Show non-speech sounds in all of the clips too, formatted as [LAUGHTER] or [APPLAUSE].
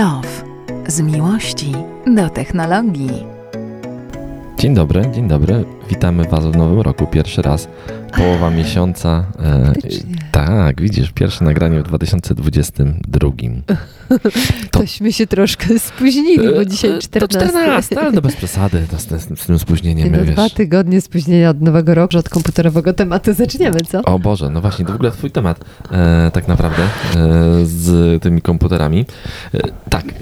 Love. Z miłości do technologii. Dzień dobry, dzień dobry. Witamy Was w nowym roku. Pierwszy raz, połowa miesiąca. E, tak, widzisz, pierwsze nagranie w 2022. To... Tośmy się troszkę spóźnili, bo dzisiaj 14. To 14, ale no bez [LAUGHS] przesady to z, z, tym spóźnieniem. No, dwa tygodnie spóźnienia od nowego roku, od komputerowego tematu zaczniemy, co? O Boże, no właśnie, to w ogóle twój temat e, tak naprawdę e, z tymi komputerami. E, tak, e,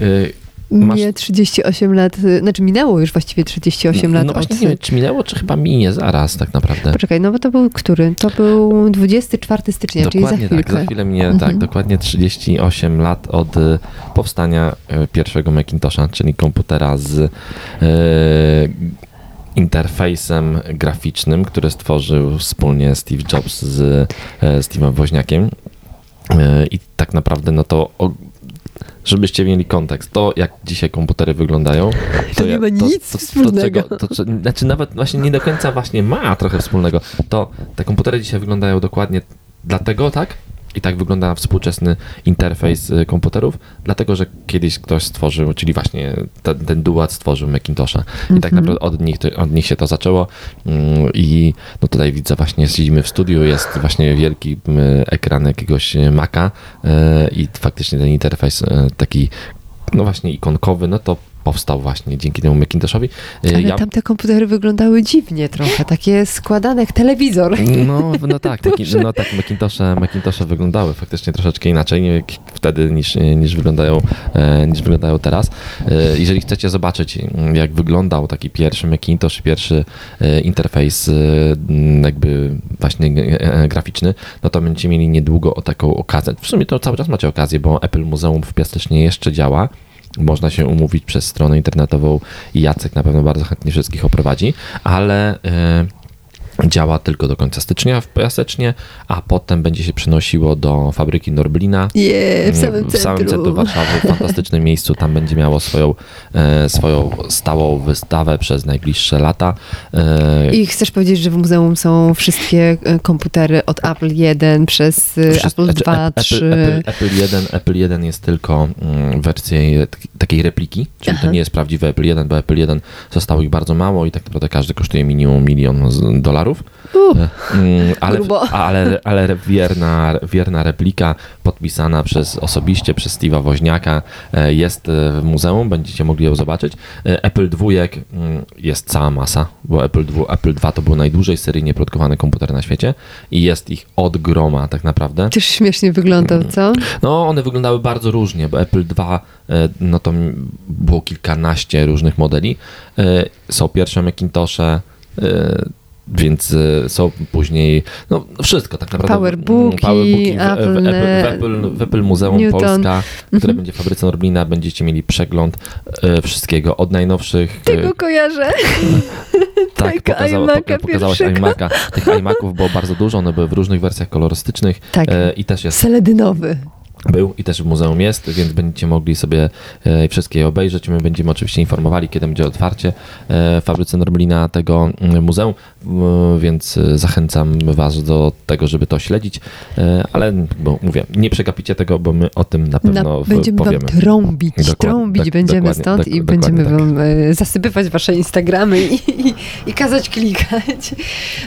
Masz... Mnie 38 lat, znaczy minęło już właściwie 38 no, lat. No właśnie od... nie wiem, czy minęło, czy chyba minie zaraz tak naprawdę. Poczekaj, no bo to był który? To był 24 stycznia, dokładnie czyli za chwilkę. tak, za chwilę minie, mhm. tak, dokładnie 38 lat od e, powstania e, pierwszego Macintosha, czyli komputera z e, interfejsem graficznym, który stworzył wspólnie Steve Jobs z e, Steve'em Woźniakiem. I tak naprawdę no to żebyście mieli kontekst. To, jak dzisiaj komputery wyglądają, to, to nie ma nic to, wspólnego. To, to, znaczy nawet właśnie nie do końca właśnie ma trochę wspólnego. To te komputery dzisiaj wyglądają dokładnie dlatego, tak? I tak wygląda współczesny interfejs y, komputerów, dlatego że kiedyś ktoś stworzył, czyli właśnie ten, ten duat stworzył Macintosha. I tak mhm. naprawdę od nich, od nich się to zaczęło. Mm, I no tutaj widzę, właśnie siedzimy w studiu, jest właśnie wielki ekran jakiegoś Maca y, i faktycznie ten interfejs y, taki no właśnie ikonkowy, no to powstał właśnie dzięki temu Macintoshowi. Y, Ale ja... tamte komputery wyglądały dziwnie trochę, takie składane jak telewizor. No, no tak, no tak, Macintoshe, Macintoshe wyglądały faktycznie troszeczkę inaczej nie, wtedy niż, niż, wyglądają, e, niż wyglądają teraz. E, jeżeli chcecie zobaczyć, jak wyglądał taki pierwszy Macintosh, pierwszy e, interfejs jakby właśnie graficzny, no to będziecie mieli niedługo o taką okazję. W sumie to cały czas macie okazję, bo Apple Muzeum w Piastycznie jeszcze działa można się umówić przez stronę internetową Jacek na pewno bardzo chętnie wszystkich oprowadzi, ale e, działa tylko do końca stycznia w Piasecznie, a potem będzie się przenosiło do fabryki Norblina yeah, w samym w samym centrum Warszawy, w fantastycznym miejscu. Tam będzie miało swoją, e, swoją stałą wystawę przez najbliższe lata. E, I chcesz powiedzieć, że w muzeum są wszystkie e, komputery od Apple 1 przez Apple 2, Apple, 3. Apple, Apple, 1, Apple 1 jest tylko mm, wersję takiej repliki, czyli Aha. to nie jest prawdziwy Apple 1, bo Apple 1 zostało ich bardzo mało i tak naprawdę każdy kosztuje minimum milion dolarów dolarów. Uh, ale, ale, ale wierna, wierna replika podpisana przez osobiście przez Steve'a Woźniaka e, jest e, w muzeum, będziecie mogli ją zobaczyć. E, Apple II mm, jest cała masa, bo Apple II, Apple II to był najdłużej seryjnie produkowany komputer na świecie i jest ich od groma tak naprawdę. Też śmiesznie wyglądał, co? Mm. No, one wyglądały bardzo różnie, bo Apple II no to było kilkanaście różnych modeli. Są pierwsze Macintoshe, więc e, są później, no wszystko tak naprawdę. Powerbooki, Powerbooki w, Apple, w, Apple, w, Apple, Muzeum Newton. Polska, które mm -hmm. będzie w fabryce Norblina, będziecie mieli przegląd e, wszystkiego, od najnowszych... Tego e, kojarzę. [LAUGHS] tak, pokazała, pokazałaś iMac'a. Tych iMaców było bardzo dużo, one były w różnych wersjach kolorystycznych. Tak, i też jest... Seledynowy był i też w muzeum jest, więc będziecie mogli sobie e, wszystkie obejrzeć. My będziemy oczywiście informowali, kiedy będzie otwarcie e, w fabryce Norblina tego mm, muzeum, więc zachęcam Was do tego, żeby to śledzić, e, ale bo mówię, nie przegapicie tego, bo my o tym na pewno na, będziemy powiemy. Wam trąbić, dokładnie, trąbić tak, będziemy stąd i będziemy tak. Wam zasypywać Wasze Instagramy i, i, i, kazać klikać.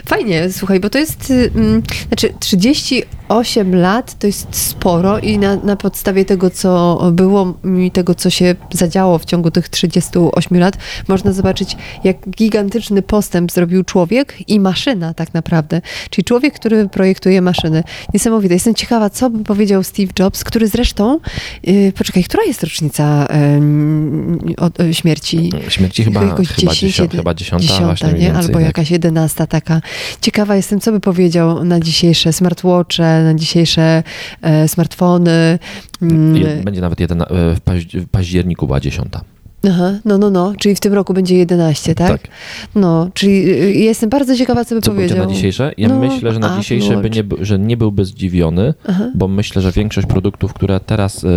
Fajnie, słuchaj, bo to jest, mm, znaczy 38 lat to jest sporo i na, na podstawie tego, co było i tego, co się zadziało w ciągu tych 38 lat, można zobaczyć, jak gigantyczny postęp zrobił człowiek i maszyna tak naprawdę. Czyli człowiek, który projektuje maszyny. Niesamowite. Jestem ciekawa, co by powiedział Steve Jobs, który zresztą, yy, poczekaj, która jest rocznica yy, od, yy, śmierci? Śmierci chyba, chyba, 10, dziesiąt, chyba dziesiąta, dziesiąta właśnie nie? Więcej, Albo tak. jakaś jedenasta taka. Ciekawa jestem, co by powiedział na dzisiejsze smartwatche, na dzisiejsze e, smartfony. Będzie nawet jeden, e, w październiku była dziesiąta. Aha, no, no, no, czyli w tym roku będzie 11, tak? Tak. No, czyli y, jestem bardzo ciekawa, co by co powiedział. Co na dzisiejsze? Ja no, myślę, że na dzisiejsze by nie, że nie byłby zdziwiony, Aha. bo myślę, że większość produktów, które teraz y,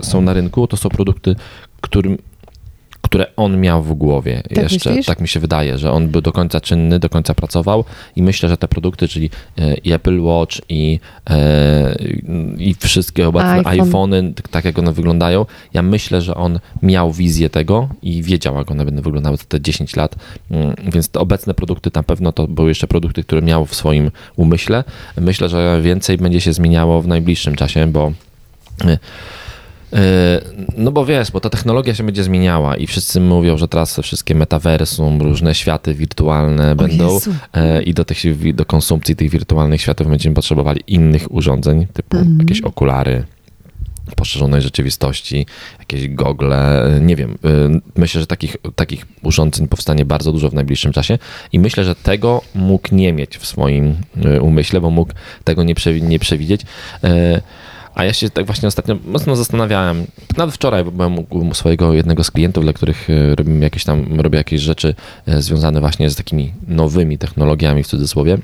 są na rynku, to są produkty, którym które on miał w głowie tak jeszcze. Myślisz? Tak mi się wydaje, że on był do końca czynny, do końca pracował i myślę, że te produkty, czyli i Apple Watch i, i wszystkie obecne iPhone. iPhony, tak jak one wyglądają, ja myślę, że on miał wizję tego i wiedział, jak one będą wyglądały za te 10 lat, mm, więc te obecne produkty na pewno to były jeszcze produkty, które miał w swoim umyśle. Myślę, że więcej będzie się zmieniało w najbliższym czasie, bo e, e, no bo wiesz, bo ta technologia się będzie zmieniała i wszyscy mówią, że teraz wszystkie metaversum, różne światy wirtualne o będą Jezu. E, i do, tych, do konsumpcji tych wirtualnych światów będziemy potrzebowali innych urządzeń, typu mm. jakieś okulary, poszerzonej rzeczywistości, jakieś gogle, nie wiem. Myślę, że takich, takich urządzeń powstanie bardzo dużo w najbliższym czasie i myślę, że tego mógł nie mieć w swoim umyśle, bo mógł tego nie przewidzieć. A ja się tak właśnie ostatnio mocno zastanawiałem. Nawet wczoraj byłem u swojego jednego z klientów, dla których robimy jakieś tam, robię jakieś rzeczy związane właśnie z takimi nowymi technologiami w cudzysłowie.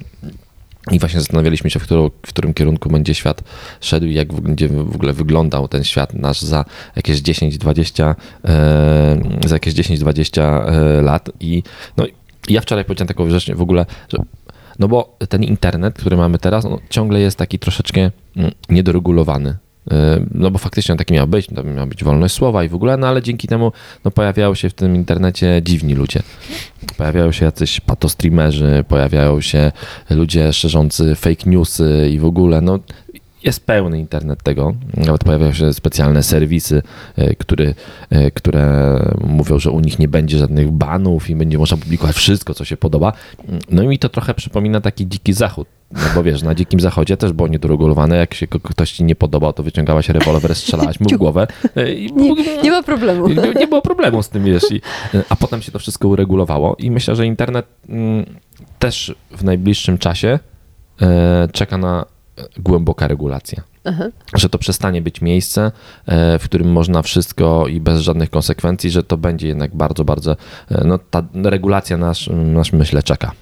I właśnie zastanawialiśmy się, w, którą, w którym kierunku będzie świat szedł i jak będzie w ogóle wyglądał ten świat nasz za jakieś 10-20 e, za jakieś 10-20 e, lat. I no, ja wczoraj powiedziałem taką rzecz w ogóle, że no bo ten internet, który mamy teraz, on ciągle jest taki troszeczkę mm, niedoregulowany. E, no bo faktycznie on taki miał być, to miała być wolność słowa i w ogóle, no ale dzięki temu no, pojawiają się w tym internecie dziwni ludzie. Pojawiają się jacyś patostreamerzy, pojawiają się ludzie szerzący fake newsy i w ogóle, no jest pełny internet tego. Nawet pojawiają się specjalne serwisy, e, które, e, które mówią, że u nich nie będzie żadnych banów i będzie można publikować wszystko, co się podoba. No i mi to trochę przypomina taki dziki zachód. No bo wiesz, na dzikim zachodzie też było niedoregulowane. Jak się ktoś ci nie podobał, to wyciągałaś rewolwer, strzelałaś mu w głowę. E, I nie, nie ma problemu. Nie, nie, było problemu z tym, wiesz. I, a potem się to wszystko uregulowało i myślę, że internet mm, też w najbliższym czasie czeka na głęboka regulacja. Aha. Że to przestanie być miejsce, e, w którym można wszystko i bez żadnych konsekwencji, że to będzie jednak bardzo, bardzo, e, no ta regulacja nasz, nasz myślę czeka.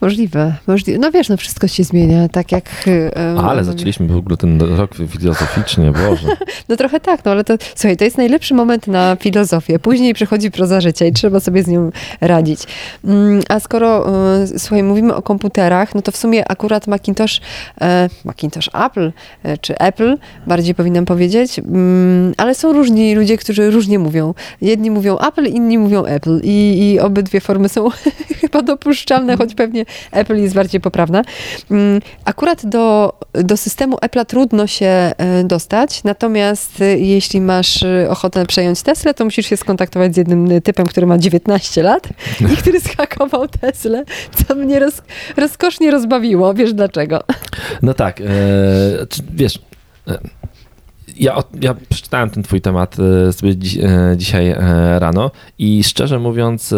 Możliwe, możliwe. No wiesz, no wszystko się zmienia, tak jak... Um... Ale zaczęliśmy w ogóle ten rok filozoficznie, Boże. [LAUGHS] no trochę tak, no ale to, słuchaj, to jest najlepszy moment na filozofię. Później przychodzi proza życia i trzeba sobie z nią radzić. Mm, a skoro, e, słuchaj, mówimy o komputerach, no to w sumie akurat Macintosh, e, Macintosh Apple, e, czy Apple, bardziej powinnam powiedzieć, mm, ale są różni ludzie, którzy różnie mówią. Jedni mówią Apple, inni mówią Apple i, i obydwie formy są [LAUGHS] chyba dopuszczalne, choć pewnie Apple jest bardziej poprawna. Mm, akurat do, do systemu Apple'a trudno się e, dostać, natomiast e, jeśli masz e, ochotę przejąć Tesla, to musisz się skontaktować z jednym typem, który ma 19 lat i który [LAUGHS] zhakował Tesla, co mnie roz, rozkosznie rozbawiło. Wiesz dlaczego? No tak, e, wiesz... E, ja, ja przeczytałem ten twój temat e, sobie dzi e, dzisiaj e, rano i szczerze mówiąc,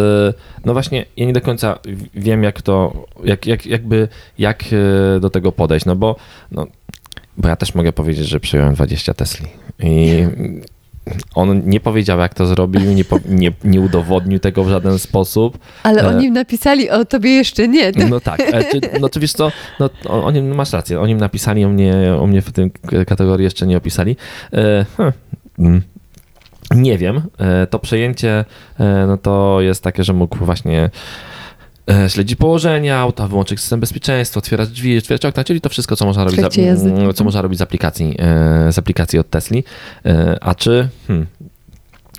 no właśnie ja nie do końca wiem jak to, jak, jak, jakby, jak do tego podejść, no bo, no, bo ja też mogę powiedzieć, że przyjąłem 20 Tesli i on nie powiedział, jak to zrobił, nie, po, nie, nie, udowodnił tego w żaden sposób. Ale o nim napisali, o tobie jeszcze nie. No tak, no to wiesz co, no, o, o nim no masz rację, o nim napisali, o mnie, o mnie w tym kategorii jeszcze nie opisali. E, hmm. Nie wiem, e, to przejęcie e, no to jest takie, że mógł właśnie E, śledzi położenie auta, wyłączyć system bezpieczeństwa, otwierać drzwi, otwierać okna, czyli to wszystko, co można robić, za, co można robić z aplikacji, e, z aplikacji od Tesli. E, a czy, hmm,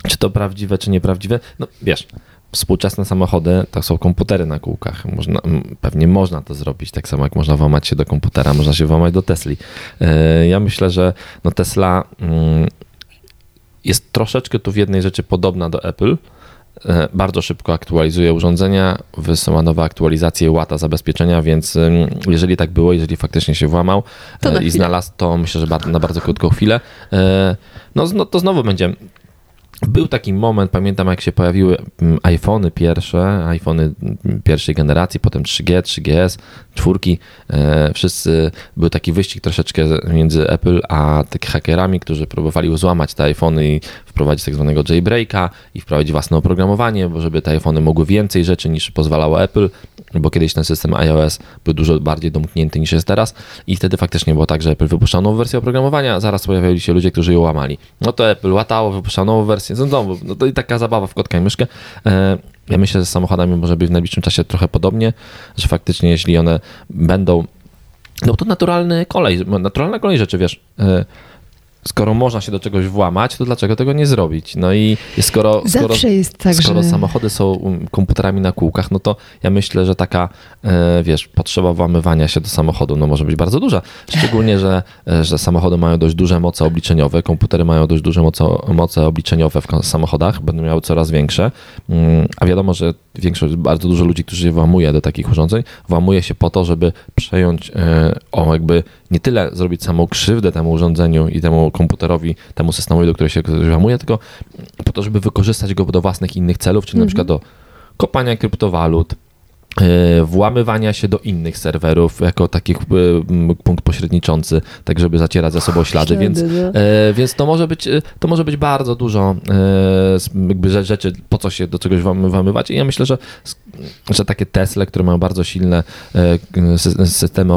czy to prawdziwe, czy nieprawdziwe? No wiesz, współczesne samochody to są komputery na kółkach. Można, pewnie można to zrobić, tak samo jak można włamać się do komputera, można się włamać do Tesli. Ja myślę, że no Tesla mm, jest troszeczkę tu w jednej rzeczy podobna do Apple, E, bardzo szybko aktualizuje urządzenia, wysyła nowe aktualizacje łata zabezpieczenia, więc jeżeli tak było, jeżeli faktycznie się włamał e, i znalazł, to myślę, że na bardzo krótką chwilę, e, no, no to znowu będzie był taki moment, pamiętam jak się pojawiły mm, iPhony pierwsze, iPhony pierwszej generacji, potem 3G, 3GS, czwórki. E, wszyscy, był taki wyścig troszeczkę między Apple a tak hakerami, którzy próbowali złamać te iPhony i wprowadzić tak zwanego jailbreaka i wprowadzić własne oprogramowanie, bo żeby te iPhony mogły więcej rzeczy niż pozwalało Apple. Bo kiedyś ten system iOS był dużo bardziej domknięty niż jest teraz i wtedy faktycznie było tak, że Apple wypuszczał nową wersję oprogramowania, zaraz pojawiali się ludzie, którzy ją łamali. No to Apple łatało, wypuszczał nową wersję, znowu, no to i taka zabawa w kotka i myszkę. E, ja myślę, że z samochodami może być w najbliższym czasie trochę podobnie, że faktycznie jeśli one będą no to naturalny kolej, naturalna kolej rzeczy, wiesz, e, skoro można się do czegoś włamać, to dlaczego tego nie zrobić? No i skoro, skoro, tak, skoro że... samochody są um, komputerami na kółkach, no to ja myślę, że taka, e, wiesz, potrzeba włamywania się do samochodu no może być bardzo duża. Szczególnie, że, e, że samochody mają dość duże moce obliczeniowe, komputery mają dość duże moce, moce obliczeniowe w samochodach, będą miały coraz większe, mm, a wiadomo, że większość, bardzo dużo ludzi, którzy się włamuje do takich urządzeń, włamuje się po to, żeby przejąć, e, o jakby nie tyle zrobić samą krzywdę temu urządzeniu i temu komputerowi, temu systemowi, do którego się włamuje, tylko po to, żeby wykorzystać go do własnych innych celów, czyli mm -hmm. na przykład do kopania kryptowalut, włamywania się do innych serwerów jako takich e, punkt pośredniczący, tak żeby zacierać za sobą ślady, więc, no. e, więc to może być to może być bardzo dużo jakby rzeczy, po co się do czegoś włamywać i ja myślę, że, że takie Tesla, które mają bardzo silne systemy,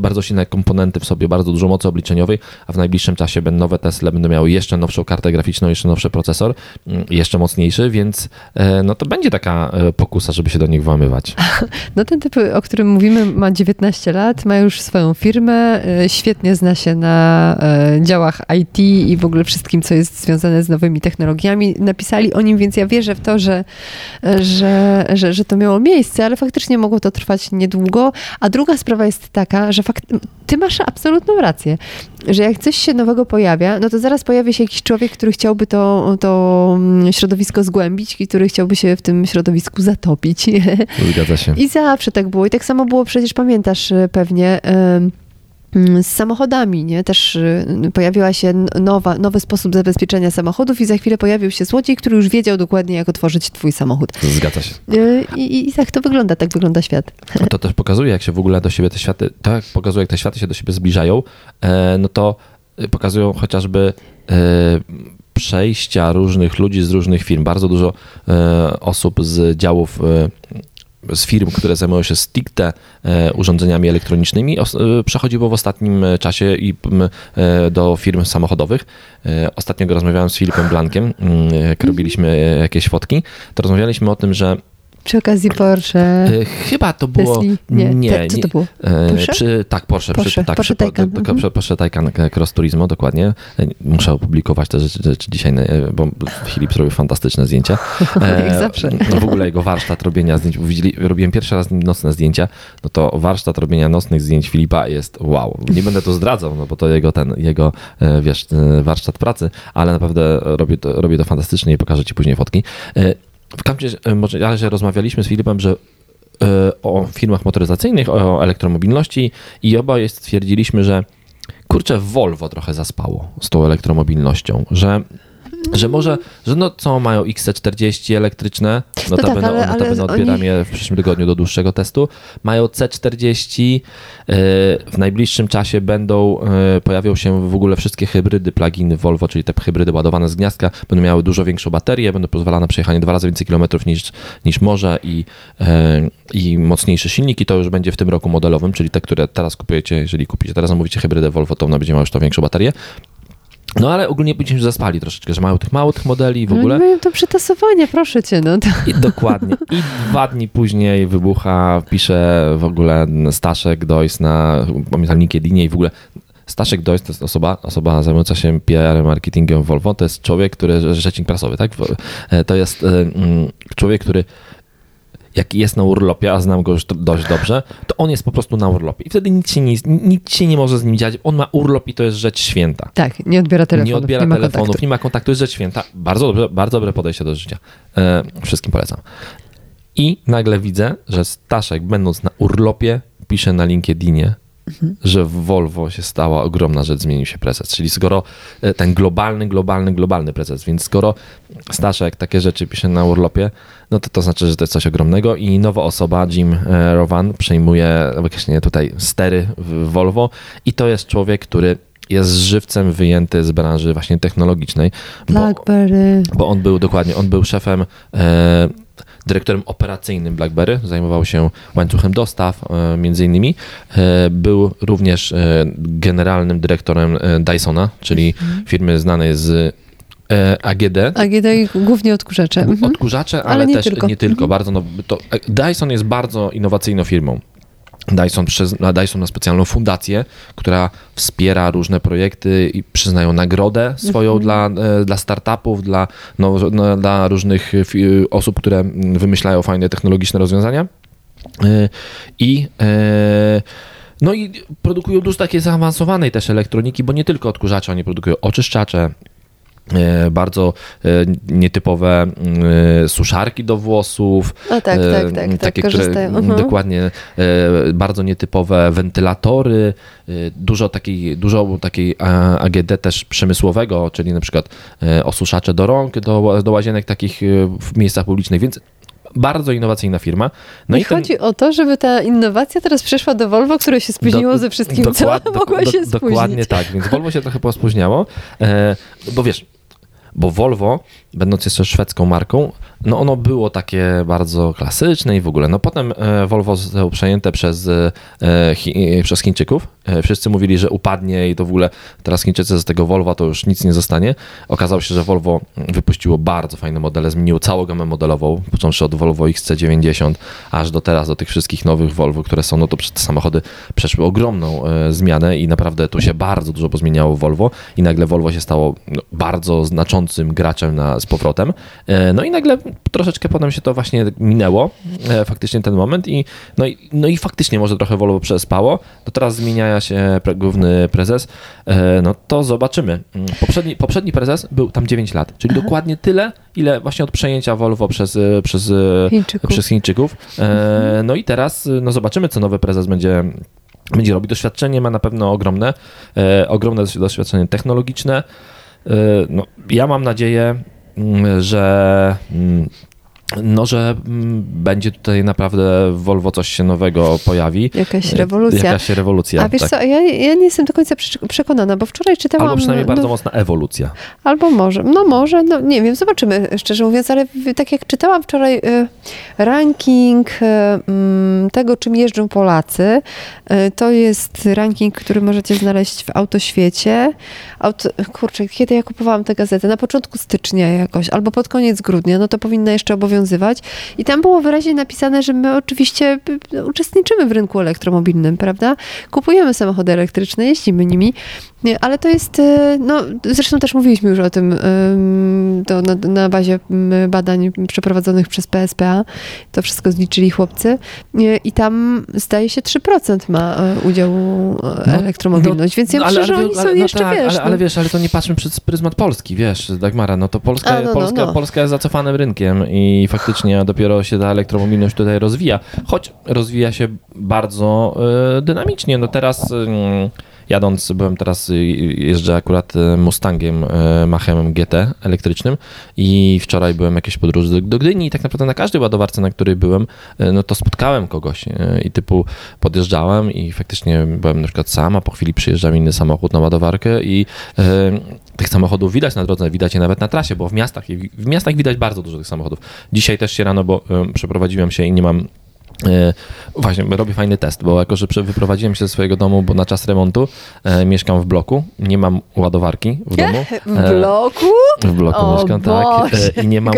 bardzo silne komponenty w sobie, bardzo dużo mocy obliczeniowej, a w najbliższym czasie nowe Tesla będą miały jeszcze nowszą kartę graficzną, jeszcze nowszy procesor, jeszcze mocniejszy, więc no to będzie taka pokusa, żeby się do nich włamywać. [LAUGHS] [LAUGHS] No ten typ, o którym mówimy, ma 19 lat, ma już swoją firmę, e, świetnie zna się na e, działach IT i w ogóle wszystkim, co jest związane z nowymi technologiami. Napisali o nim, więc ja wierzę w to, że, że, że, że to miało miejsce, ale faktycznie mogło to trwać niedługo. A druga sprawa jest taka, że fakt, ty masz absolutną rację, że jak coś się nowego pojawia, no to zaraz pojawia się jakiś człowiek, który chciałby to, to mm, środowisko zgłębić i który chciałby się w tym środowisku zatopić. Zgadza się. [LAUGHS] I zawsze tak było. I tak samo było przecież, pamiętasz y, pewnie, z samochodami, nie? Też y, pojawiła się nowa, nowy sposób zabezpieczenia samochodów i za chwilę pojawił się złodziej, który już wiedział dokładnie, jak otworzyć twój samochód. Zgadza się. Y, I, i tak to wygląda, tak wygląda świat. No to też pokazuje, jak się w ogóle do siebie te światy, tak pokazuje, jak te światy się do siebie zbliżają, e, no to pokazują chociażby e, przejścia różnych ludzi z różnych firm. Bardzo dużo e, osób z działów z firm, które zajmują się stricte e, urządzeniami elektronicznymi, e, przechodziło w ostatnim czasie i do firm samochodowych. E, ostatnio rozmawiałem z Filipem Blankiem, jak robiliśmy jakieś fotki, to rozmawialiśmy o tym, że przy okazji Porsche. E, chyba to było. Tesli? Nie, nie, co to było? E, Porsche? Przy, tak, Porsche. Porsche, przy, tak, Porsche przy, Taycan. Porsche, mhm. Porsche Taycan Cross Turismo, dokładnie. Muszę opublikować te rzeczy, rzeczy dzisiaj, bo Filip zrobił fantastyczne zdjęcia. [LAUGHS] Jak zawsze. No w ogóle jego warsztat robienia zdjęć. Widzieli, robiłem pierwszy raz nocne zdjęcia, no to warsztat robienia nocnych zdjęć Filipa jest wow. Nie będę to zdradzał, no bo to jego ten, jego, wiesz, warsztat pracy, ale naprawdę robię to, robię to fantastycznie i pokażę ci później fotki. W każdym razie rozmawialiśmy z Filipem, że e, o firmach motoryzacyjnych, o elektromobilności i oboje stwierdziliśmy, że kurczę, Volvo trochę zaspało z tą elektromobilnością, że że może, że no co mają XC40 elektryczne, no, no tak, ale, ale odbieram oni... je w przyszłym tygodniu do dłuższego testu, mają C40, e, w najbliższym czasie będą, e, pojawią się w ogóle wszystkie hybrydy pluginy Volvo, czyli te hybrydy ładowane z gniazdka, będą miały dużo większą baterię, będą pozwalane na przejechanie dwa razy więcej kilometrów niż, niż może i, e, i mocniejszy silnik i to już będzie w tym roku modelowym, czyli te, które teraz kupujecie, jeżeli kupicie, teraz zamówicie hybrydę Volvo, to ona będzie miała już to większą baterię. No ale ogólnie byśmy zaspali troszeczkę, że mają tych małych modeli w ogóle. No, to przetasowanie, proszę cię. No to... I, dokładnie. I dwa dni później wybucha, pisze w ogóle Staszek Dojs na, pamiętam, LinkedInie i w ogóle Staszek Dojs to jest osoba, osoba zajmująca się PR, marketingiem Volvo, to jest człowiek, który, rzecznik prasowy, tak? E, to jest e, mm, człowiek, który jak jest na urlopie, a znam go już dość dobrze, to on jest po prostu na urlopie. I wtedy nic się nie, nic się nie może z nim dziać. On ma urlop i to jest rzecz święta. Tak, nie odbiera telefonów. Nie odbiera nie telefonów, kontaktu. nie ma kontaktu, jest rzecz święta. Bardzo dobre, bardzo dobre podejście do życia. E, wszystkim polecam. I nagle widzę, że Staszek, będąc na urlopie, pisze na LinkedInie, mhm. że w Volvo się stała ogromna rzecz, zmienił się prezes. Czyli skoro e, ten globalny, globalny, globalny prezes, więc skoro Staszek takie rzeczy pisze na urlopie, no to to znaczy, że to jest coś ogromnego i nowa osoba, Jim e, Rowan, przejmuje właśnie tutaj stery w Volvo i to jest człowiek, który jest żywcem wyjęty z branży właśnie technologicznej. BlackBerry. Bo, bo on był dokładnie, on był szefem e, dyrektorem operacyjnym BlackBerry, zajmował się łańcuchem dostaw między innymi. Był również generalnym dyrektorem Dysona, czyli mhm. firmy znanej z AGD. AGD i głównie odkurzacze. Mhm. Odkurzacze, ale, ale nie też tylko. nie tylko. Mhm. Bardzo, no, to, Dyson jest bardzo innowacyjną firmą. Dyson, przez, Dyson ma specjalną fundację, która wspiera różne projekty i przyznają nagrodę swoją mhm. dla, e, dla startupów, dla, no, dla różnych osób, które wymyślają fajne technologiczne rozwiązania. E, I e, no i produkują dużo takiej zaawansowanej też elektroniki, bo nie tylko odkurzacze, oni produkują oczyszczacze, bardzo e, nietypowe e, suszarki do włosów. A tak, tak, tak. tak takie, tak, które, uh-huh. dokładnie, bardzo nietypowe wentylatory, dużo takiej, dużo takiej AGD też przemysłowego, czyli na przykład osuszacze do rąk, do, do łazienek takich w miejscach publicznych, więc bardzo innowacyjna firma. No i, i chodzi ten... o to, żeby ta innowacja teraz przeszła do Volvo, które się spóźniło do, ze wszystkim, dokład, co mogło do, się spóźnić. Dokładnie tak, więc Volvo się trochę pospóźniało, e, bo wiesz, bo Volvo, będąc jeszcze szwedzką marką, no ono było takie bardzo klasyczne i w ogóle. No potem e, Volvo zostało przejęte przez, e, e, przez Chińczyków. Wszyscy mówili, że upadnie i to w ogóle teraz Chińczycy z tego Volvo to już nic nie zostanie. Okazało się, że Volvo wypuściło bardzo fajne modele, zmieniło całą gamę modelową, począwszy od Volvo XC90 aż do teraz, do tych wszystkich nowych Volvo, które są, no to te samochody przeszły ogromną zmianę i naprawdę tu się bardzo dużo pozmieniało Volvo i nagle Volvo się stało no, bardzo znaczącym graczem na, z powrotem. No i nagle troszeczkę potem się to właśnie minęło, e, faktycznie ten moment i no, i no i faktycznie może trochę Volvo przespało, to teraz zmienia się główny prezes, e, no to zobaczymy. Mm, poprzedni, poprzedni prezes był tam 9 lat, czyli Aha. dokładnie tyle, ile właśnie od przejęcia Volvo przez, e, przez Chińczyków. Przez Chińczyków. Mhm. No i teraz no zobaczymy, co nowy prezes będzie będzie robić. Doświadczenie ma na pewno ogromne, ogromne doświadczenie technologiczne. No, ja mam nadzieję, że mm, no, że mm, będzie tutaj naprawdę Volvo coś się nowego pojawi. Jakaś rewolucja. Jakaś rewolucja. A wiesz tak. co, ja, ja nie jestem do końca przekonana, bo wczoraj czytałam... Albo przynajmniej bardzo no, mocna ewolucja. Albo może, no może, no nie wiem, zobaczymy szczerze mówiąc, ale tak jak czytałam wczoraj y, ranking y, mm, tego, czym jeżdżą Polacy, y, to jest ranking, który możecie znaleźć w Autoświecie. Auto, kurczę, kiedy ja kupowałam tę gazetę? Na początku stycznia jakoś, albo pod koniec grudnia, no to powinna jeszcze obowiązywać obowiązywać. I tam było wyraźnie napisane, że my oczywiście uczestniczymy w rynku elektromobilnym, prawda? Kupujemy samochody elektryczne, jeździmy nimi, ale to jest, e, no zresztą też mówiliśmy już o tym to na, na bazie badań przeprowadzonych przez PSPA. To wszystko zliczyli chłopcy i tam zdaje się 3% ma udziału e, no, elektromobilność, no, więc ja no, myślę, ale, że oni są no jeszcze, tak, wiesz... Ale, ale, wiesz, ale to nie patrzmy przez pryzmat Polski, wiesz, Dagmara, no to Polska, A, no, Polska, no, Polska jest zacofanym rynkiem i faktycznie dopiero się ta elektromobilność tutaj rozwija, choć rozwija się bardzo y, dynamicznie. No teraz... Y, jadąc, byłem teraz, y, jeżdżę akurat y, Mustangiem y, Machem GT elektrycznym i wczoraj byłem jakieś podróży do, Gdyni i tak naprawdę na każdej ładowarce, na której byłem, no to spotkałem kogoś i typu podjeżdżałem i faktycznie byłem na przykład sam, a po chwili przyjeżdżał inny samochód na ładowarkę i tych samochodów widać na drodze, widać je nawet na trasie, bo w miastach, w miastach widać bardzo dużo tych samochodów. Dzisiaj też się rano, bo przeprowadziłem się i nie mam właśnie, robię fajny test, bo jako, że wyprowadziłem się ze swojego domu, bo na czas remontu e, mieszkam w bloku, nie mam ładowarki w domu. [LAUGHS] W e, bloku? W bloku o mieszkam, tak. Boże, tak. I nie, mam,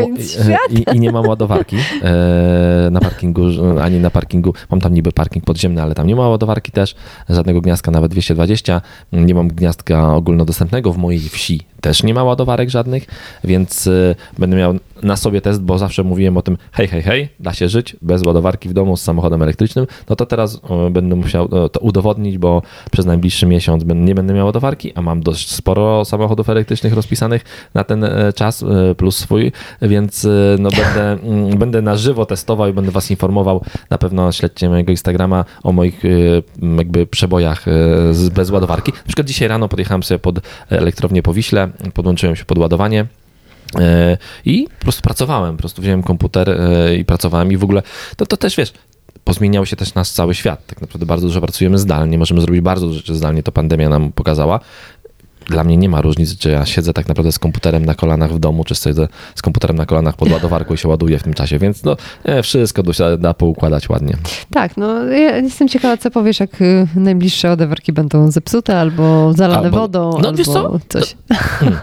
i, I, nie mam ładowarki e, na parkingu, ani na parkingu. Mam tam niby parking podziemny, ale tam nie ma ładowarki też, żadnego gniazdka, nawet 220. Nie mam gniazdka ogólnodostępnego w mojej wsi też nie ma ładowarek żadnych, więc będę miał na sobie test, bo zawsze mówiłem o tym, hej, hej, hej, da się żyć bez ładowarki w domu z samochodem elektrycznym, no to teraz będę musiał to udowodnić, bo przez najbliższy miesiąc nie będę miał ładowarki, a mam dość sporo samochodów elektrycznych rozpisanych na ten e, czas, e, plus swój, więc e, no będę, [LAUGHS] mm, będę na żywo testował i będę was informował. Na pewno śledźcie mojego Instagrama o moich jakby przebojach bez ładowarki. Na przykład dzisiaj rano podjechałem sobie pod elektrownię po Wiśle, podłączyłem się pod ładowanie. E, I po prostu pracowałem, po prostu wziąłem komputer e, i pracowałem i w ogóle to, to też wiesz, pozmieniał się też nasz cały świat. Tak naprawdę bardzo dużo pracujemy zdalnie, możemy zrobić bardzo dużo rzeczy zdalnie, to pandemia nam pokazała. Dla mnie nie ma różnicy, czy ja siedzę tak naprawdę z komputerem na kolanach w domu, czy siedzę z komputerem na kolanach pod ładowarką i się ładuję w tym czasie, więc no nie, wszystko się da poukładać ładnie. Tak, no ja jestem ciekawa, co powiesz, jak y, najbliższe ładowarki będą zepsute albo zalane albo, wodą, no, albo wiesz co? coś. Hmm.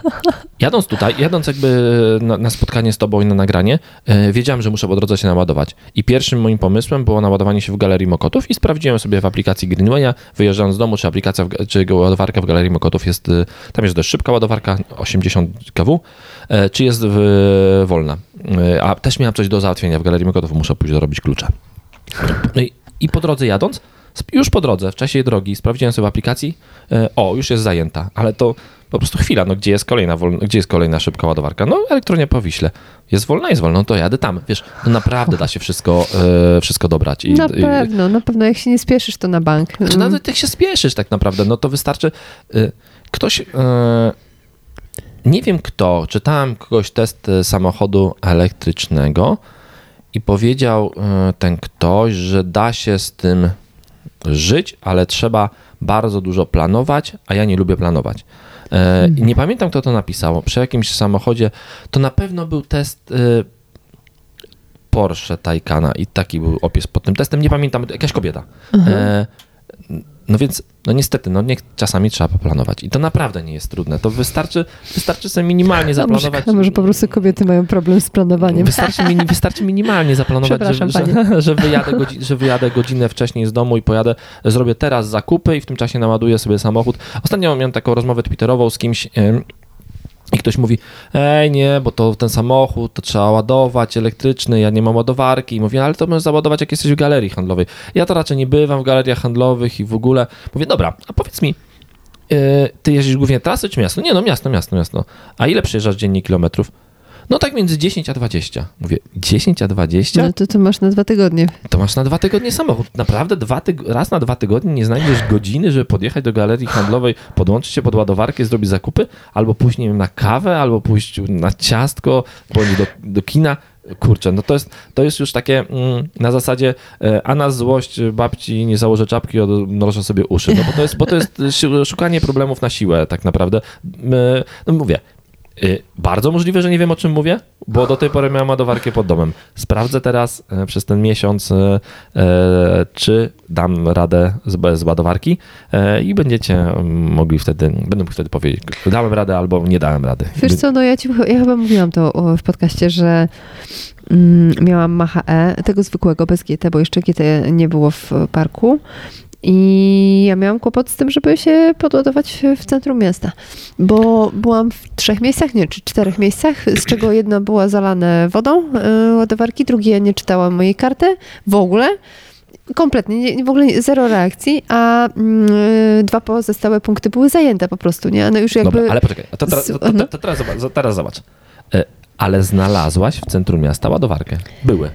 Jadąc tutaj, jadąc jakby na, na, spotkanie z tobą i na nagranie, yy, wiedziałem, że muszę po drodze się naładować. I pierwszym moim pomysłem było naładowanie się w Galerii Mokotów i sprawdziłem sobie w aplikacji Greenwaya, wyjeżdżając z domu, czy aplikacja, w, czy ładowarka w Galerii Mokotów jest, y, tam jest dość szybka ładowarka, 80 kW, yy, czy jest w, wolna. Yy, a też miałem coś do załatwienia w Galerii Mokotów, muszę pójść dorobić klucze. No i, I po drodze jadąc, już po drodze, w czasie drogi, sprawdziłem sobie w aplikacji, o, już jest zajęta, ale to po prostu chwila, no gdzie jest kolejna, wolna, gdzie jest kolejna szybka ładowarka? No elektronia po Wiśle. Jest wolna, jest wolna, no to jadę tam. Wiesz, no naprawdę da się wszystko, e, wszystko dobrać. I, na pewno, i, na pewno jak się nie spieszysz, to na bank. Znaczy, mm. nawet jak się spieszysz tak naprawdę, no to wystarczy, e, ktoś... E, nie wiem kto, czytałem kogoś test e, samochodu elektrycznego i powiedział ten ktoś, że da się z tym żyć, ale trzeba bardzo dużo planować, a ja nie lubię planować. E, mhm. Nie pamiętam, kto to napisał. Przy jakimś samochodzie to na pewno był test e, Porsche Taycana i taki był opis pod tym testem. Nie pamiętam, jakaś kobieta. Mhm. No więc, no niestety, no niech czasami trzeba poplanować. I to naprawdę nie jest trudne. To wystarczy, wystarczy sobie minimalnie zaplanować. A może, po prostu kobiety mają problem z planowaniem. Wystarczy, mini, wystarczy minimalnie zaplanować, że, że, [LAUGHS] że, wyjadę godzi, że wyjadę godzinę wcześniej z domu i pojadę, zrobię teraz zakupy i w tym czasie naładuję sobie samochód. Ostatnio miałem taką rozmowę twitterową z kimś, i ktoś mówi, ej nie, bo to ten samochód, to trzeba ładować elektryczny, ja nie mam ładowarki. I mówię, ale to możesz załadować jak jesteś w galerii handlowej. Ja to raczej nie bywam w galeriach handlowych i w ogóle. Mówię, dobra, a powiedz mi, yy, ty jeździsz głównie trasy czy miasto? Nie no, miasto, miasto, miasto. A ile przejeżdżasz dziennie kilometrów? No tak między 10 a 20. Mówię, 10 a 20? No to to masz na dwa tygodnie. To masz na dwa tygodnie samochód. Naprawdę dwa tyg- raz na dwa tygodnie nie znajdziesz godziny, żeby podjechać do galerii handlowej, podłączyć się pod ładowarkę, zrobić zakupy, albo pójść, nie wiem, na kawę, albo pójść na ciastko, bądź do, do kina. Kurczę, no to jest, to jest już takie mm, na zasadzie e, a na złość babci nie założę czapki, odmrożę sobie uszy, no bo to jest, bo to jest [LAUGHS] szukanie problemów na siłę tak naprawdę. No mówię, bardzo możliwe, że nie wiem o czym mówię, bo do tej pory miałem ładowarkę pod domem. Sprawdzę teraz e, przez ten miesiąc, e, e, czy dam radę z, ładowarki i będziecie mogli wtedy, będę mógł wtedy powiedzieć, dałem radę albo nie dałem rady. Wiesz co, no ja, ci, ja chyba mówiłam to w podcaście, że mm, miałam Macha E, tego zwykłego bez GT, bo jeszcze GT nie było w parku i ja miałam kłopot z tym, żeby się podładować w centrum miasta, bo byłam w trzech miejscach, nie, czy czterech miejscach, z czego jedna była zalane wodą, yy, ładowarki, drugie nie czytałam mojej karty w ogóle. Kompletnie, nie, w ogóle zero reakcji, a yy, dwa pozostałe punkty były zajęte po prostu, nie? No już jakby... Dobra, ale poczekaj, to, teraz, to, to, to teraz, zobacz, teraz zobacz. E, ale znalazłaś w centrum miasta ładowarkę. Były.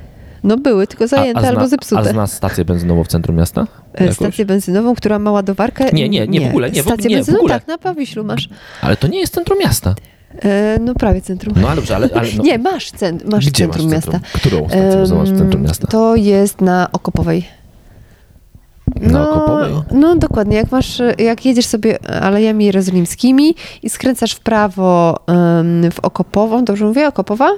No były, tylko zajęte a, a zna, albo zepsute. A znasz stację benzynową w centrum miasta? E, Jakąś? Stację benzynową, która ma ładowarkę? Nie, nie, nie, nie w ogóle. Nie, stację nie, benzynową, tak, na Pawiślu masz. Ale to nie jest centrum miasta. E, no prawie centrum. No ale dobrze, ale... ale no. [LAUGHS] Nie, masz, cent, masz Gdzie centrum masz miasta. Którą stację benzynową w centrum miasta? To jest na Okopowej. No, no dokładnie, jak masz, jak jedziesz sobie alejami jerozolimskimi i skręcasz w prawo w Okopową, dobrze mówię, Okopowa?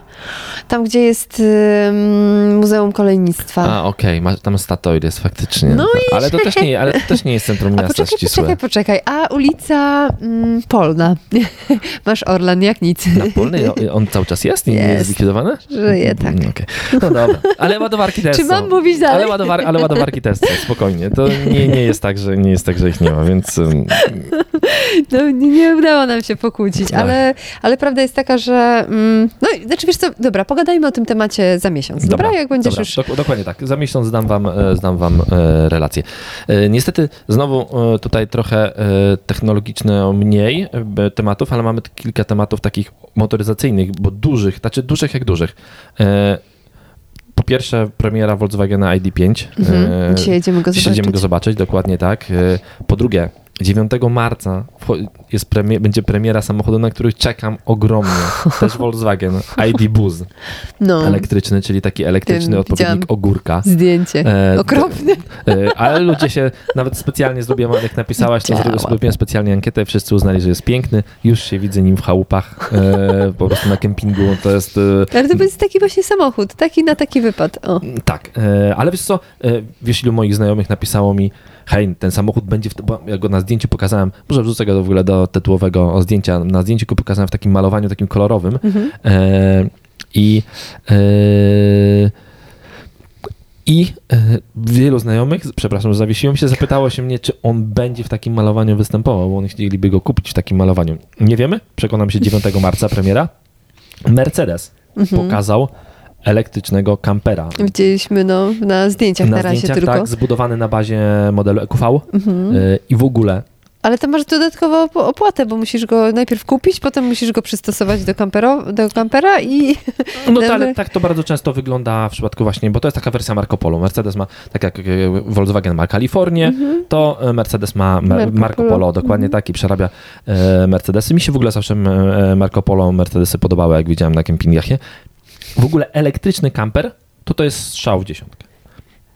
Tam, gdzie jest um, Muzeum Kolejnictwa. A, okej, okay. tam Statoil jest faktycznie. No i... Ale to też nie, ale to też nie jest centrum [LAUGHS] miasta A poczekaj, ścisłe. poczekaj, poczekaj. A ulica um, Polna. [LAUGHS] masz Orlan jak nic. Na Polnej? On cały czas jest? Nie jest, jest zlikwidowany? Żyje, tak. Mm, okay. No dobra, ale ładowarki też Czy są. mam mówić dalej? Ale, ładowar ale ładowarki też są, spokojnie. To nie, nie, jest tak, że, nie jest tak, że ich nie ma, więc... No, nie, nie udało nam się pokłócić, tak. ale, ale prawda jest taka, że... Mm, no, znaczy wiesz co, dobra, pogadajmy o tym temacie za miesiąc, dobra? dobra? Jak będziesz dobra, już... dokładnie tak, za miesiąc zdam wam, e, zdam wam e, relację. E, niestety znowu tutaj trochę technologiczne mniej tematów, ale mamy kilka tematów takich motoryzacyjnych, bo dużych, znaczy dużych jak dużych pierwsze premiera Volkswagena ID5. Mhm. Dzisiaj jedziemy go zobaczyć. Dzisiaj jedziemy go zobaczyć, dokładnie tak. E, po drugie, 9 marca jest premier, będzie premiera samochodu, na który czekam ogromnie. [LAUGHS] Też Volkswagen ID Buzz. No. Elektryczny, czyli taki elektryczny odpowiednik ogórka. Zdjęcie. E, Okropne. E, ale ludzie się, nawet specjalnie zrobiłem, jak napisałaś, to zrobiłem specjalnie ankietę, wszyscy uznali, że jest piękny. Już się widzę nim w chałupach, e, po prostu na kempingu. To jest... E, ale to jest taki właśnie samochód, taki na taki wypad. O. Tak, e, ale wiesz co, e, wiesz ilu moich znajomych napisało mi, hej, ten samochód będzie, w, bo ja go na zdjęciu pokazałem, może wrzucę go w ogóle do tytułowego zdjęcia, na zdjęciu go pokazałem w takim malowaniu takim kolorowym mhm. e, i e, i e, wielu znajomych, przepraszam, że zawiesiłem się, zapytało się mnie, czy on będzie w takim malowaniu występował, bo oni chcieliby go kupić w takim malowaniu. Nie wiemy, przekonam się 9 marca premiera. Mercedes mhm. pokazał elektrycznego kampera. Widzieliśmy no, na zdjęciach na, na razie zdjęciach, tylko. Tak, zbudowany na bazie modelu EQV mhm. Y, i w ogóle ale to masz dodatkową opłatę, bo musisz go najpierw kupić, potem musisz go przystosować do, kampero, do kampera i... No to, [LAUGHS] ale tak to bardzo często wygląda w przypadku właśnie, bo to jest taka wersja Marco Polo. Mercedes ma, tak jak e, Volkswagen ma Kalifornię, mhm. to Mercedes ma Marco, Marco Polo, dokładnie mhm. tak i przerabia e, Mercedesy. Mi się w ogóle zawsze e, Marco Polo, Mercedesy podobały, jak widziałem na kempingach. W ogóle elektryczny kamper to to jest strzał w dziesiątkę.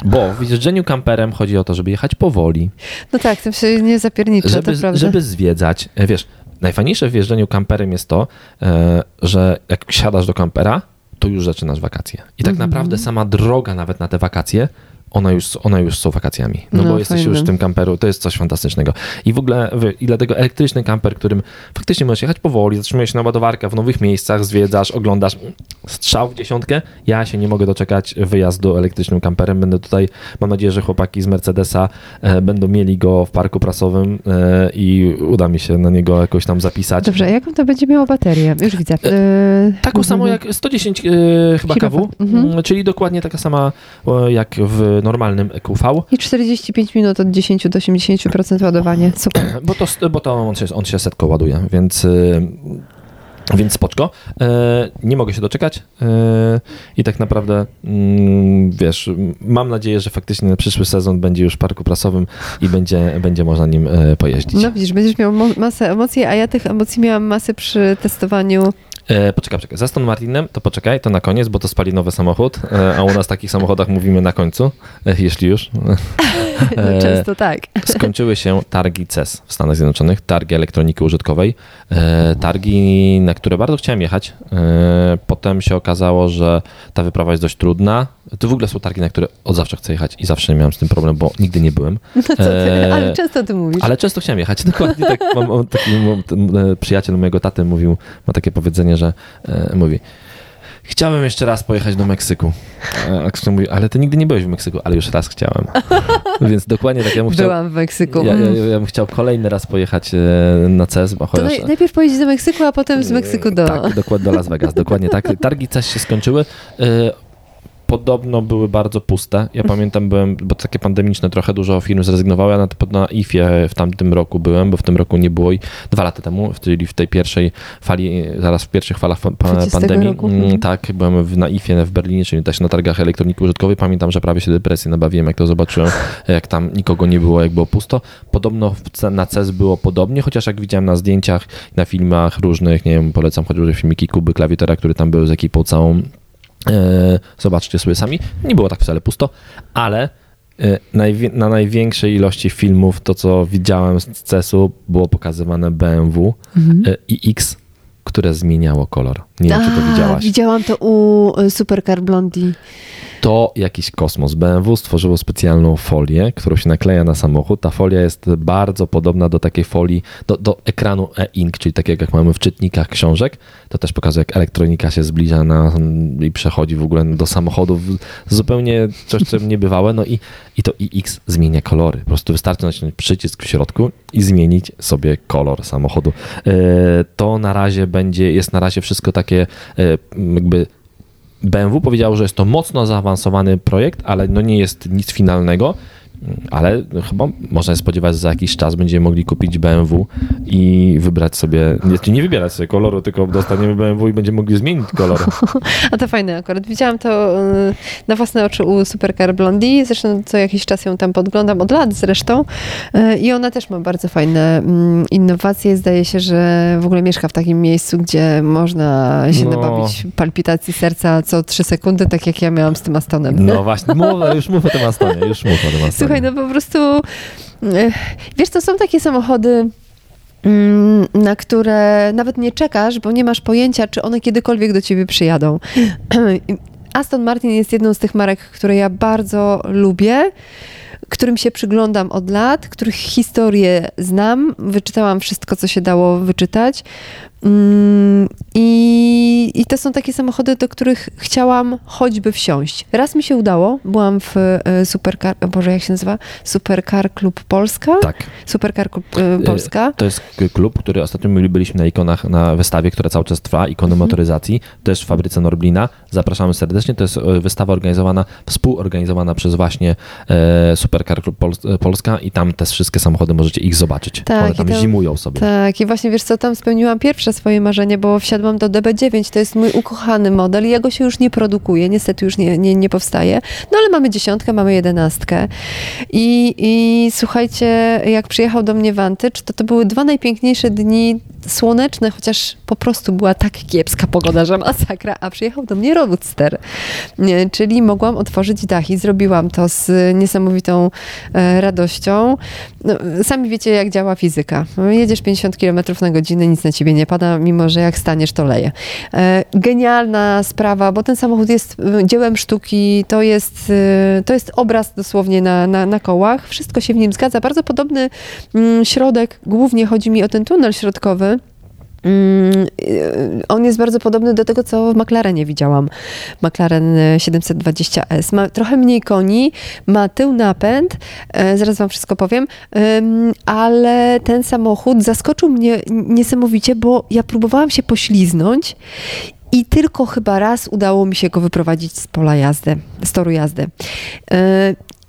Bo w jeżdżeniu kamperem chodzi o to, żeby jechać powoli. No tak, tym się nie zapiernicza, żeby, to prawda. Żeby zwiedzać. E, wiesz, najfajniejsze w jeżdżeniu kamperem jest to, e, że jak siadasz do kampera, to już zaczynasz wakacje. I tak mm -hmm. naprawdę sama droga nawet na te wakacje ona już, ona już są wakacjami. No, no bo jesteś już w tym kamperu, to jest coś fantastycznego. I w ogóle, i dlatego elektryczny kamper, którym faktycznie możesz jechać powoli, zatrzymujesz się na ładowarkę w nowych miejscach, zwiedzasz, oglądasz strzał w dziesiątkę. Ja się nie mogę doczekać wyjazdu elektrycznym kamperem. Będę tutaj, mam nadzieję, że chłopaki z Mercedesa e, będą mieli go w parku prasowym e, i uda mi się na niego jakoś tam zapisać. Dobrze, jaką to będzie miało baterię? Już widzę. E, e taką mhm. samą jak 110 e, chyba kW, mhm. czyli dokładnie taka sama jak w normalnym EQV. I 45 minut od 10 do 80% ładowanie. [CLEARS THROAT] Super. Bo to, bo to on, się, on się setko ładuje, więc y, więc spoczko. E, nie mogę się doczekać e, i tak naprawdę, mm, wiesz, mam nadzieję, że faktycznie na przyszły sezon będzie już w parku prasowym i będzie, będzie można nim pojeździć. No widzisz, będziesz miał masę emocji, a ja tych emocji miałam masę przy testowaniu E, poczekaj, poczekaj. Za Aston Martinem to poczekaj, to na koniec, bo to spalinowy samochód, e, a u nas takich samochodach mówimy na końcu, e, jeśli już. E, [LAUGHS] Często tak. Skończyły się targi CES w Stanach Zjednoczonych, targi elektroniki użytkowej, e, targi, na które bardzo chciałem jechać. E, potem się okazało, że ta wyprawa jest dość trudna. To w ogóle są targi, na które od zawsze chcę jechać i zawsze miałem z tym problem, bo nigdy nie byłem. No co ty, ale często o tym mówisz. Ale często chciałem jechać, [LAUGHS] dokładnie tak. Mam, taki przyjaciel mojego taty mówił, ma takie powiedzenie, że mówi Chciałem jeszcze raz pojechać do Meksyku. A mówi, ale ty nigdy nie byłeś w Meksyku, ale już raz chciałem. [LAUGHS] Więc dokładnie tak ja bym chciał. Byłam w Meksyku. Ja, ja, ja bym chciał kolejny raz pojechać e, na CES, bo chociaż... To najpierw pojeździć do Meksyku, a potem z Meksyku do... Tak, dokładnie do Las Vegas, dokładnie tak. Targi CES się skończyły. Podobno były bardzo puste. Ja pamiętam, byłem, bo takie pandemiczne, trochę dużo firm zrezygnowało. Ja na, na IFie w tamtym roku byłem, bo w tym roku nie było i dwa lata temu, czyli w tej pierwszej fali, zaraz w pierwszych falach pandemii. Roku. Mm, mhm. Tak, byłem w, na IFie w Berlinie, czyli też na targach elektroniki użytkowej. Pamiętam, że prawie się depresję nabawiłem, jak to zobaczyłem, [LAUGHS] jak tam nikogo nie było, jak było pusto. Podobno na CES było podobnie, chociaż jak widziałem na zdjęciach, na filmach różnych, nie wiem, polecam chociażby filmiki Kuby Klawiatera, który tam był z ekipą całą zobaczcie sobie sami. Nie było tak wcale pusto, ale e, na największej ilości filmów to, co widziałem z CES-u, było pokazywane BMW mhm. E, i X, które zmieniało kolor. Nie wiem, czy to widziałaś. Widziałam to u Supercar Blondie to jakiś kosmos. BMW stworzyło specjalną folię, którą się nakleja na samochód. Ta folia jest bardzo podobna do takiej folii, do, do ekranu e-ink, czyli takiego jak mamy w czytnikach książek. To też pokazuje, jak elektronika się zbliża na, i przechodzi w ogóle do samochodów. Zupełnie coś, co niebywałe. No i, i to iX zmienia kolory. Po prostu wystarczy nacisnąć przycisk w środku i zmienić sobie kolor samochodu. E, to na razie będzie, jest na razie wszystko takie e, jakby BMW powiedziało, że jest to mocno zaawansowany projekt, ale no nie jest nic finalnego. Ale chyba można się spodziewać, że za jakiś czas będziemy mogli kupić BMW i wybrać sobie, nie, nie wybierać sobie koloru, tylko dostaniemy BMW i będziemy mogli zmienić kolor. [LAUGHS] A to fajne akurat. Widziałam to y, na własne oczy u Supercar Blondie, zresztą co jakiś czas ją tam podglądam, od lat zresztą y, i ona też ma bardzo fajne mm, innowacje. Zdaje się, że w ogóle mieszka w takim miejscu, gdzie można się no. nabawić palpitacji serca co trzy sekundy, tak jak ja miałam z tym Astonem. No właśnie, mów, już mów o tym Astonie, już mów o tym [LAUGHS] Astonie. Słuchaj, no po prostu, e, wiesz, to są takie samochody, mm, na które nawet nie czekasz, bo nie masz pojęcia, czy one kiedykolwiek do ciebie przyjadą. [CLEARS THROAT] Aston Martin jest jedną z tych marek, które ja bardzo lubię którym się przyglądam od lat, których historię znam, wyczytałam wszystko, co się dało wyczytać. Mm, I, I to są takie samochody, do których chciałam choćby wsiąść. Raz mi się udało, byłam w e, Supercar, Boże, jak się nazywa? Supercar Klub Polska? Tak. Supercar Klub e, Polska. To jest klub, który ostatnio byliśmy na ikonach, na wystawie, która cały czas trwa, ikony mhm. motoryzacji, też w fabryce Norblina. Zapraszamy serdecznie. To jest e, wystawa organizowana, współorganizowana przez właśnie Supercar Klub Polska i tam te wszystkie samochody możecie ich zobaczyć. Tak, One tam, tam zimują sobie. Tak, i właśnie wiesz co, tam spełniłam pierwsze swoje marzenie, bo wsiadłam do DB9, to jest mój ukochany model i ja go się już nie produkuje, niestety już nie, nie, nie powstaje. No ale mamy dziesiątkę, mamy jedenastkę i, i słuchajcie, jak przyjechał do mnie Vantage, to to były dwa najpiękniejsze dni słoneczne, chociaż po prostu była tak kiepska pogoda, że masakra, a przyjechał do mnie Roadster, czyli mogłam otworzyć dach i zrobiłam to z niesamowitą e, radością. No, sami wiecie, jak działa fizyka. Jedziesz 50 km na godzinę, nic na ciebie nie pada, mimo że jak staniesz, to leje. E, genialna sprawa, bo ten samochód jest e, dziełem sztuki, to jest, e, to jest obraz dosłownie na, na, na kołach. Wszystko się w nim zgadza. Bardzo podobny mm, środek, głównie chodzi mi o ten tunel środkowy. Mm, on jest bardzo podobny do tego, co w McLarenie widziałam. McLaren 720S. Ma trochę mniej koni, ma tył napęd, zaraz wam wszystko powiem, ale ten samochód zaskoczył mnie niesamowicie, bo ja próbowałam się pośliznąć i tylko chyba raz udało mi się go wyprowadzić z pola jazdy, z toru jazdy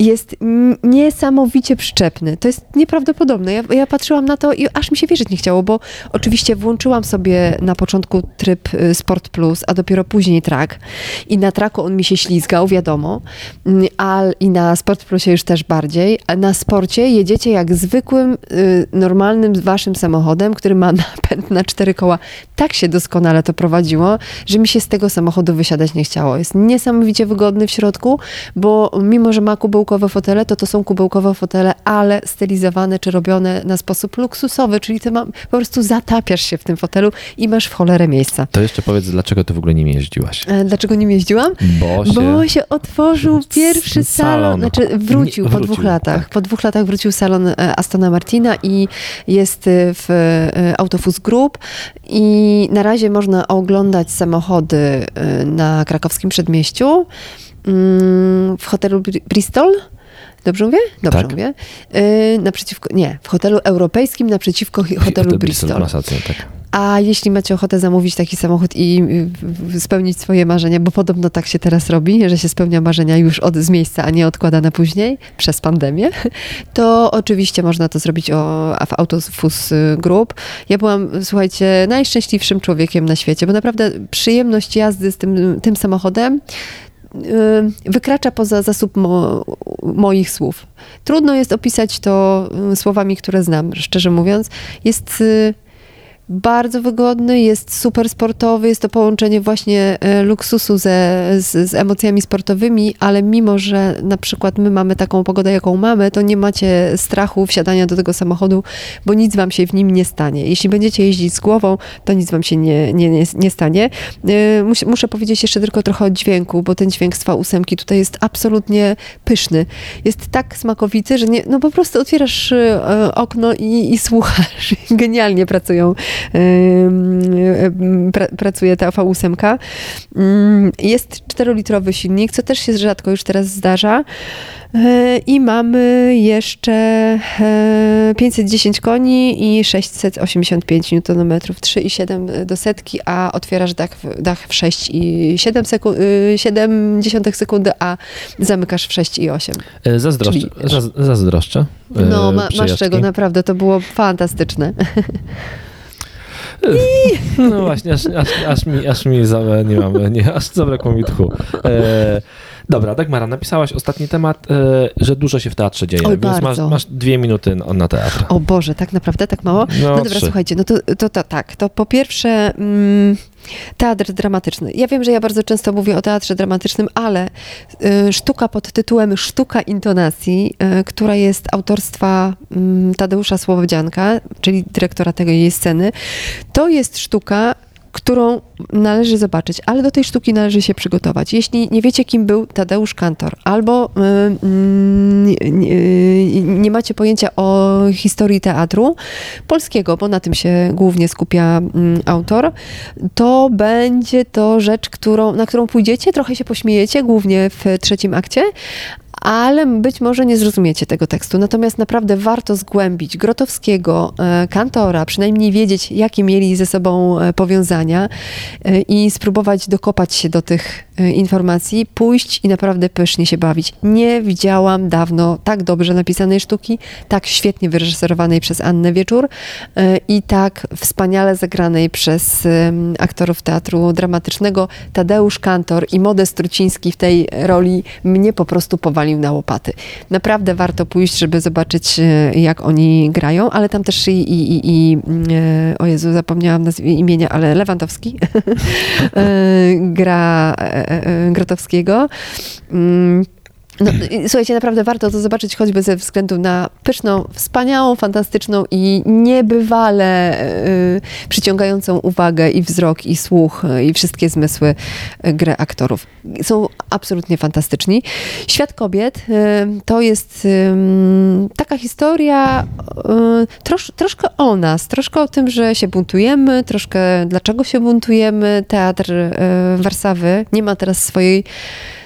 jest niesamowicie przyczepny. To jest nieprawdopodobne. Ja, ja, patrzyłam na to i aż mi się wierzyć nie chciało, bo oczywiście włączyłam sobie na początku tryb y, Sport Plus, a dopiero później track. I na traku on mi się ślizgał, wiadomo, mm, a i na Sport Plusie już też bardziej. A na sporcie jedziecie jak zwykłym, y, normalnym waszym samochodem, który ma [LAUGHS] napęd na cztery koła. Tak się doskonale to prowadziło, że mi się z tego samochodu wysiadać nie chciało. Jest niesamowicie wygodny w środku, bo mimo, że ma kubełko kubełkowe fotele, to to są kubełkowe fotele, ale stylizowane czy robione na sposób luksusowy, czyli ty po prostu zatapiasz się w tym fotelu i masz w cholerę miejsca. To jeszcze powiedz, dlaczego ty w ogóle nim jeździłaś? E, dlaczego nim jeździłam? Bo się, Bo się otworzył pierwszy salon, salon. znaczy wrócił, po dwóch latach. Tak. Po dwóch latach wrócił salon e, Astona Martina i jest e, w Autofus Group i na razie można oglądać samochody na krakowskim przedmieściu. Mm, w hotelu Bristol. Dobrze mówię? Dobrze tak. mówię. Yy, naprzeciwko, nie, w hotelu europejskim naprzeciwko hotelu Hotel Bristol. Bristol tak. A jeśli macie ochotę zamówić taki samochód i spełnić swoje marzenia, bo podobno tak się teraz robi, że się spełnia marzenia już od, z miejsca, a nie odkłada na później przez pandemię, [LAUGHS] to oczywiście można to zrobić o, w Autofus Group. Ja byłam, słuchajcie, najszczęśliwszym człowiekiem na świecie, bo naprawdę przyjemność jazdy z tym, tym samochodem Y, wykracza poza zasób mo, moich słów. Trudno jest opisać to y, słowami, które znam, szczerze mówiąc. Jest y, bardzo wygodny, jest super sportowy, jest to połączenie właśnie e, luksusu ze, z, z, emocjami sportowymi, ale mimo, że na przykład my mamy taką pogodę, jaką mamy, to nie macie strachu wsiadania do tego samochodu, bo nic wam się w nim nie stanie. Jeśli będziecie jeździć z głową, to nic wam się nie, nie, nie, nie stanie. E, muszę, muszę powiedzieć jeszcze tylko trochę o dźwięku, bo ten dźwięk z V8 tutaj jest absolutnie pyszny. Jest tak smakowity, że nie, no po prostu otwierasz e, okno i, i słuchasz. [LAUGHS] Genialnie pracują pra, pracuje ta V8. Mm, jest 4-litrowy silnik, co też się rzadko już teraz zdarza. E, I mamy jeszcze 510 e, koni i 685 Nm, 3,7 do setki, a otwierasz dach, dach w 6,7 sekund, 7 sekundy, a zamykasz w 6,8. E, zazdroszczę. Czyli... Zazdroszczę. No, ma, masz czego, naprawdę, to było fantastyczne. [LAUGHS] No właśnie, aż, aż, aż mi, aż mi za, nie mam, nie, aż zabrakło mi tchu. E, Dobra, Dagmara, napisałaś ostatni temat, e, że dużo się w teatrze dzieje, Oj, więc masz, masz, dwie minuty na teatr. O Boże, tak naprawdę tak mało? No, no dobra, trzy. słuchajcie, no to, to, to, tak, to po pierwsze... Mm, Teatr dramatyczny. Ja wiem, że ja bardzo często mówię o teatrze dramatycznym, ale y, sztuka pod tytułem Sztuka intonacji, y, która jest autorstwa y, Tadeusza Słowodzianka, czyli dyrektora tej sceny, to jest sztuka, którą należy zobaczyć, ale do tej sztuki należy się przygotować. Jeśli nie wiecie, kim był Tadeusz Kantor, albo y, y, nie macie pojęcia o historii teatru polskiego, bo na tym się głównie skupia y, autor, to będzie to rzecz, którą, na którą pójdziecie, trochę się pośmiejecie, głównie w trzecim akcie, ale być może nie zrozumiecie tego tekstu. Natomiast naprawdę warto zgłębić Grotowskiego, e, Kantora, przynajmniej wiedzieć, jakie mieli ze sobą e, powiązania e, i spróbować dokopać się do tych informacji, pójść i naprawdę pysznie się bawić. Nie widziałam dawno tak dobrze napisanej sztuki, tak świetnie wyreżyserowanej przez Annę Wieczór i tak wspaniale zagranej przez aktorów teatru dramatycznego. Tadeusz Kantor i Modest Truciński w tej roli mnie po prostu powali na łopaty. Naprawdę warto pójść, żeby zobaczyć, e, jak oni grają, ale tam też i, i, i e, o Jezu, zapomniałam nazwiska, imienia, ale Lewandowski [LAUGHS] e, gra Grotowskiego. No, słuchajcie, naprawdę warto to zobaczyć choćby ze względu na pyszną, wspaniałą, fantastyczną i niebywale y, przyciągającą uwagę i wzrok, i słuch, y, i wszystkie zmysły y, grę aktorów. Są absolutnie fantastyczni. Świat kobiet y, to jest taka historia trosz, troszkę o nas, troszkę o tym, że się buntujemy, troszkę dlaczego się buntujemy. Teatr Warszawy nie ma teraz swojej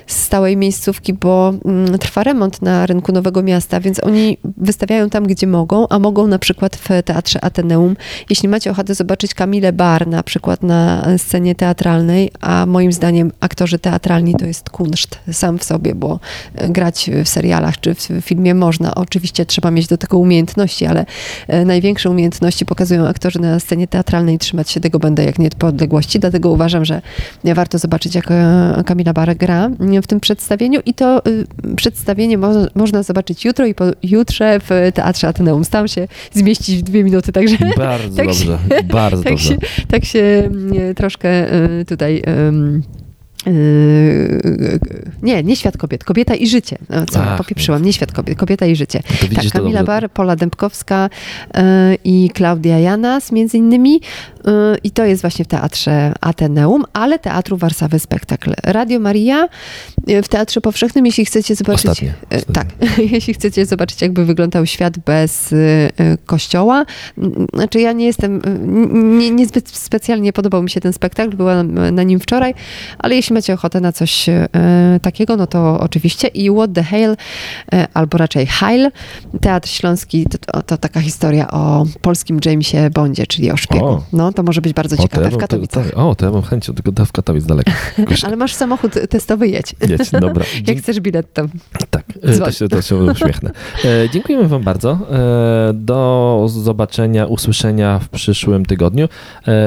stałej miejscówki, bo mm, trwa remont na rynku Nowego Miasta, więc oni wystawiają tam, gdzie mogą, a mogą na przykład w Teatrze Ateneum. Jeśli macie ochotę zobaczyć Kamilę Bar na przykład na scenie teatralnej, a moim zdaniem aktorzy teatralni to jest kunszt sam w sobie, bo e, grać w serialach czy w filmie można. Oczywiście trzeba mieć do tego umiejętności, ale e, największe umiejętności pokazują aktorzy na scenie teatralnej. Trzymać się tego będę jak nie po odległości, dlatego uważam, że warto zobaczyć, jak e, Kamila Bar gra w tym przedstawieniu i to y, przedstawienie mo można zobaczyć jutro i jutrze w Teatrze Ateneum. Staram się zmieścić w dwie minuty, także... Bardzo [LAUGHS] tak dobrze, się, bardzo tak dobrze. Się, tak się mm, troszkę y, tutaj... Yy, nie, nie świat kobiet, kobieta i życie. No, co, Ach, popieprzyłam, nie świat kobiet, kobieta i życie. tak, Kamila Bar, Pola Dębkowska i Klaudia Janas między innymi. Yy, I to jest właśnie w Teatrze Ateneum, ale Teatru Warszawy Spektakl. Radio Maria w Teatrze Powszechnym, jeśli chcecie zobaczyć... Ostatnie, ostatnie. Tak, [LAUGHS] jeśli chcecie zobaczyć, jakby wyglądał świat bez kościoła. Znaczy ja nie jestem, nie, niezbyt specjalnie podobał mi się ten spektakl, byłam na nim wczoraj, ale jeśli macie ochotę na coś takiego, no to oczywiście. I What the Hail, albo raczej Heil, Teatr Śląski, to, to, taka historia o polskim Jamesie Bondzie, czyli o szpiegu. O. No, to może być bardzo ciekawe w Katowicach. o, to ja mam chęć, tylko w Katowic daleko. [LAUGHS] Ale masz samochód testowy, jedź. Jedź, dobra. [LAUGHS] Jak chcesz bilet, to Tak, e, to się, to się uśmiechnę. dziękujemy wam bardzo. do zobaczenia, usłyszenia w przyszłym tygodniu.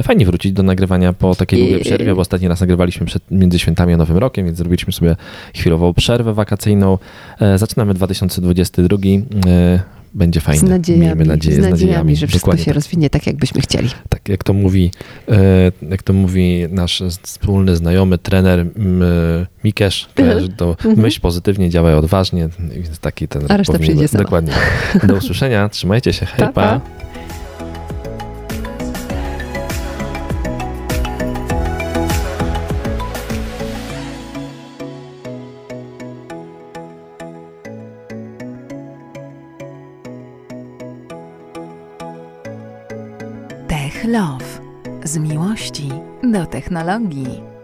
fajnie wrócić do nagrywania po takiej długiej przerwie, bo ostatni raz nagrywaliśmy przed, między świętami a Nowym Rokiem, więc zrobiliśmy sobie chwilową przerwę wakacyjną. E, zaczynamy 2022 e, będzie fajnie. Z nadziejami, Miejmy nadzieję, z nadziejami, z nadziejami że wszystko się tak. rozwinie tak, jakbyśmy chcieli. Tak, jak to mówi, e, jak to mówi nasz wspólny znajomy, trener Mikesz, to mhm. myśl pozytywnie, działaj odważnie, więc taki ten... A reszta powinien, przyjdzie Dokładnie. Do usłyszenia, trzymajcie się, hej, pa. pa. Do technologii.